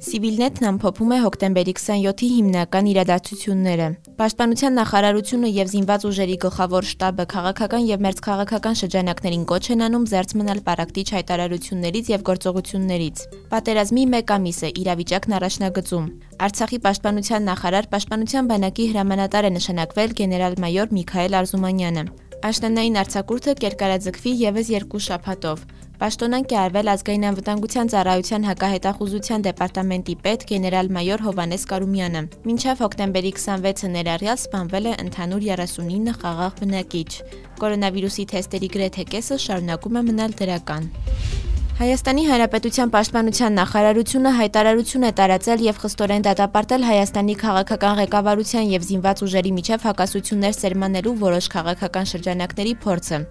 Սիվիլնետն ամփոփում է հոկտեմբերի 27-ի հիմնական իրադարձությունները։ Պաշտպանության նախարարությունը եւ զինված ուժերի գլխավոր շտաբը քաղաքական եւ մերձքաղաքական շրջանակներին կոչ են անում զերծ մնալ պարակտիչ հայտարարություններից եւ գործողություններից։ Պատերազմի 1 ամիս է իրավիճակն առաջնագծում։ Արցախի պաշտպանության նախարար Պաշտպանության բանակի հրամանատար է նշանակվել գեներալ-մայոր Միքայել Արզումանյանը։ Աշնանային արձակուրդը կերկարաձգվի եւս երկու շաբաթով։ Պաշտոնանկ է արվել ազգային անվտանգության ծառայության հակահետախուզության դեպարտամենտի պետ գեներալ-մայոր Հովանես Կարումյանը։ Մինչև հոկտեմբերի 26-ը ներառյալ սպանվել է ընդհանուր 39 խաղաղ բնակիչ։ Կորոնավիրուսի թեստերի գրեթե կեսը շարունակում է մնալ դրական։ Հայաստանի Հանրապետության Պաշտպանության նախարարությունը հայտարարություն է տարածել եւ խստորեն դատապարտել Հայաստանի քաղաքական ղեկավարության եւ զինված ուժերի միջև հակասություններ սերմանելու որոշ քաղաքական շրջանակների փորձը։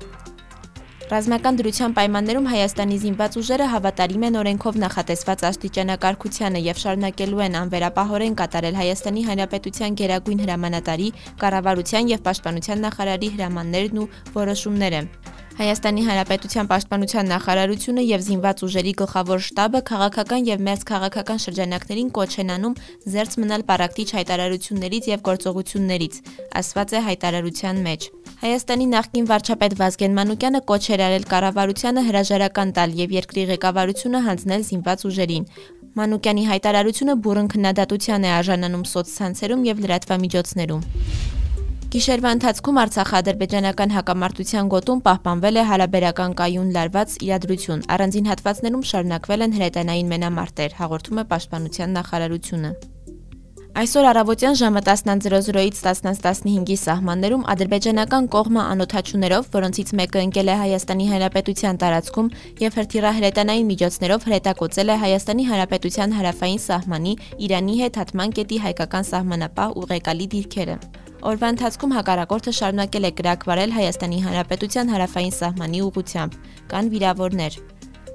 Ռազմական դրության պայմաններում Հայաստանի զինված ուժերը հավատարիմ են օրենքով նախատեսված աստիճանակարգությանը եւ շարունակելու են անվերապահորեն կատարել Հայաստանի Հանրապետության գերագույն հրամանատարի, կառավարության եւ պաշտպանության նախարարի հրամաններն ու որոշումները։ Հայաստանի Հանրապետության Պաշտպանության նախարարությունը եւ զինված ուժերի գլխավոր շտաբը քաղաքական եւ մերձքաղաքական շրջանակներին կոչ են անում զերծ մնալ պարակտիչ հայտարարություններից եւ գործողություններից, ասված է հայտարարության մեջ։ Հայաստանի նախկին վարչապետ Վազգեն Մանուկյանը կոչ էր արել կառավարությանը հրաժարական տալ եւ երկրի ղեկավարությունը հանձնել զինված ուժերին։ Մանուկյանի հայտարարությունը բուրըն քննադատության է արժանանում սոցցանցերում եւ լրատվամիջոցներում։ Գիշերվա ընթացքում Արցախ-ադրբեջանական հակամարտության գոտում պահպանվել է հարաբերական կայուն լարված իրադրություն։ Առանձին հատվածներում շարունակվել են հրետանային մենամարտեր, հաղորդում է Պաշտպանության նախարարությունը։ Այսօր առավոտյան ժամը 10:00-ից 10:15-ի սահմաններում ադրբեջանական կողմը անօթաչուներով, որոնցից մեկը ընկել է Հայաստանի Հանրապետության տարածքում եւ հրթիռահրետանային միջոցներով հրետակոծել է Հայաստանի Հանրապետության հարավային սահմանի Իրանի հետ հատման կետի հայկական սահմանապահ ուղեկալի դիրքերը։ Օրվա ընթացքում հակառակորդը շարունակել է կրակ վարել Հայաստանի Հանրապետության հարավային սահմանի ուղությամբ։ Կան վիրավորներ։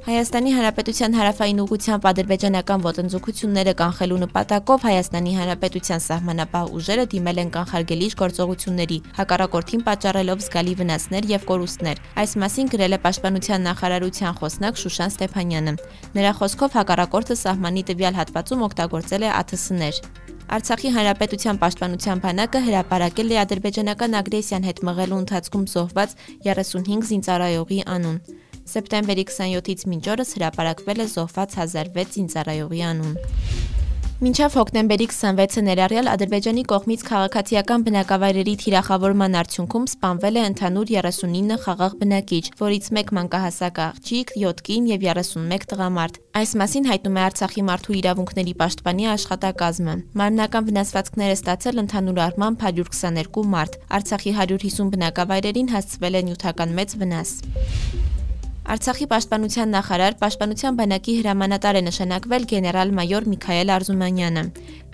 Հայաստանի Հանրապետության հարավային ուղությամբ ադրբեջանական ոտնձգությունները կանխելու նպատակով Հայաստանի Հանրապետության սահմանապահ ուժերը դիմել են կանխարգելիչ գործողությունների, հակառակորդին պատճառելով զգալի վնասներ եւ կորուստներ։ Այս մասին գրել է Պաշտպանության նախարարության խոսնակ Շուշան Ստեփանյանը։ Նրա խոսքով հակառակորդը սահմանի տվյալ հատվածում օգտագործել է ԱԹՍ-ներ։ Արցախի Հանրապետության Պաշտպանության բանակը հրապարակել է ադրբեջանական ագրեսիան հետ մղելու ընթացքում զոհված 35 զինծառայողի անուն։ Սեպտեմբերի 27-ից մինչ օրս հրապարակվել է զոհված 1006 զինծառայողի անուն։ Մինչև հոկտեմբերի 26-ը ներառյալ Ադրբեջանի կողմից քաղաքացիական բնակավայրերի թիրախավորման արդյունքում սպանվել է ընդհանուր 39 խաղաղ բնակիչ, որից 1 մանկահասակ աղջիկ, 7 կին եւ 31 տղամարդ։ Այս մասին հայտնում է Արցախի մարդու իրավունքների պաշտպանի աշխատակազմը։ Մարմնական վնասվածքներ է ստացել ընդհանուր առմամբ 122 մարդ։ Արցախի 150 բնակավայրերին հասցվել է նյութական մեծ վնաս։ Արցախի պաշտպանության նախարար Պաշտպանության բանակի հրամանատար է նշանակվել գեներալ-մայոր Միքայել Արզումանյանը։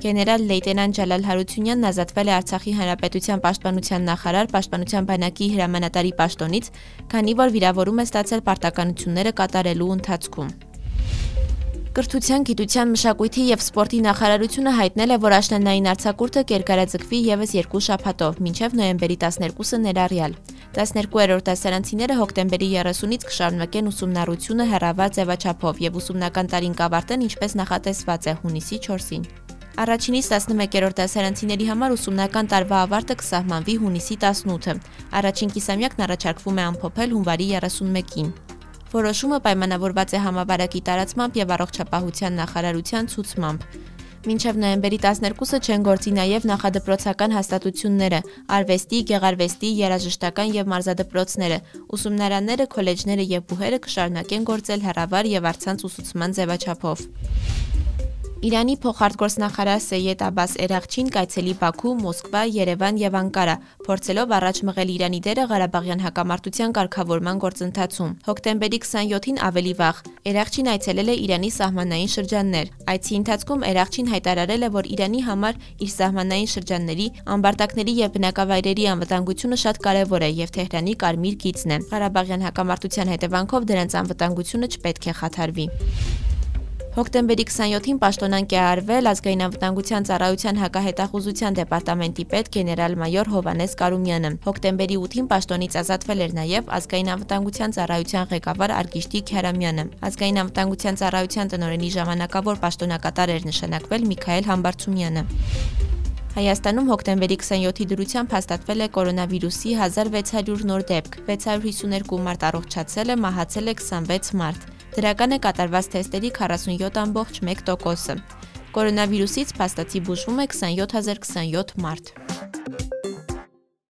Գեներալ լեյտենանտ Ջալալ Հարությունյանն ազատվել է Արցախի հանրապետության պաշտպանության նախարար Պաշտպանության բանակի հրամանատարի պաշտոնից, քանի որ վիրավորում է ստացել պարտականությունները կատարելու ընթացքում։ Կրթության, գիտության, մշակույթի եւ սպորտի նախարարությունը հայտնել է, որ աշնանային արձակուրդը կերկարաձգվի եւս երկու շաբաթով, մինչեւ նոյեմբերի 12-ը ներառյալ։ 12-րդ դասարանցիները հոկտեմբերի 30-ից կշարունակեն ուսումնառությունը հեռավար ձևաչափով եւ ուսումնական տարին կավարտեն ինչպես նախատեսված է հունիսի 4-ին։ Առաջինից 11-րդ դասարանցիների համար ուսումնական տարվա ավարտը կսահմանվի հունիսի 18-ը։ Առաջին կիսամյակն առաջարկվում է ամփոփել հունվարի 31-ին։ Որոշումը պայմանավորված է համավարակի տարածմամբ եւ առողջապահության նախարարության ցուցմամբ։ Մինչև նոյեմբերի 12-ը չեն գործի նաև նախադպրոցական հաստատությունները, արվեստի, գեղարվեստի, երաժշտական եւ մարզադպրոցները, ուսումնարանները, քոլեջները եւ բուհերը կշարունակեն գործել հեռավար եւ առցանց ուսուցման ձևաչափով։ Իրանի փոխարտգործնախարար Սեյեդ Աբաս Էրաղչին կայցելի Բաքու, Մոսկվա, Երևան եւ Անկարա, փորձելով առաջ մղել Իրանի դերը Ղարաբաղյան հակամարտության կարգավորման գործընթացում։ Հոկտեմբերի 27-ին ավելի վաղ Էրաղչին այցելել է Իրանի սահմանային շրջաններ։ Այցի ընթացքում Էրաղչին հայտարարել է, որ Իրանի համար իր սահմանային շրջանների, ամբարտակների եւ բնակավայրերի անվտանգությունը շատ կարեւոր է եւ Թեհրանի կարմիր գիծն է։ Ղարաբաղյան հակամարտության հետևանքով դրանց անվտանգությունը չպետք է խաթարվի։ Հոկտեմբերի 27-ին պաշտոնանկ է արվել ազգային անվտանգության ծառայության հակահետախուզության դեպարտամենտի պետ գեներալ-մայոր Հովանես Կարումյանը։ Հոկտեմբերի 8-ին պաշտոնից ազատվել էր նաև ազգային անվտանգության ծառայության ղեկավար Արգիշտի Քյարամյանը։ Ազգային անվտանգության ծառայության տնօրենի ժամանակավոր պաշտոնակատար էր նշանակվել Միքայել Համբարձումյանը։ Հայաստանում հոկտեմբերի 27-ի դրությամբ հաստատվել է կորոնավիրուսի 1600 նոր դեպք, 652 մարդ առողջացել է, մահացել է 26 մարդ։ Դրական է կատարված թեստերի 47.1%-ը։ Կորոնավիրուսից փաստացի բուժվում է 27027 մարդ։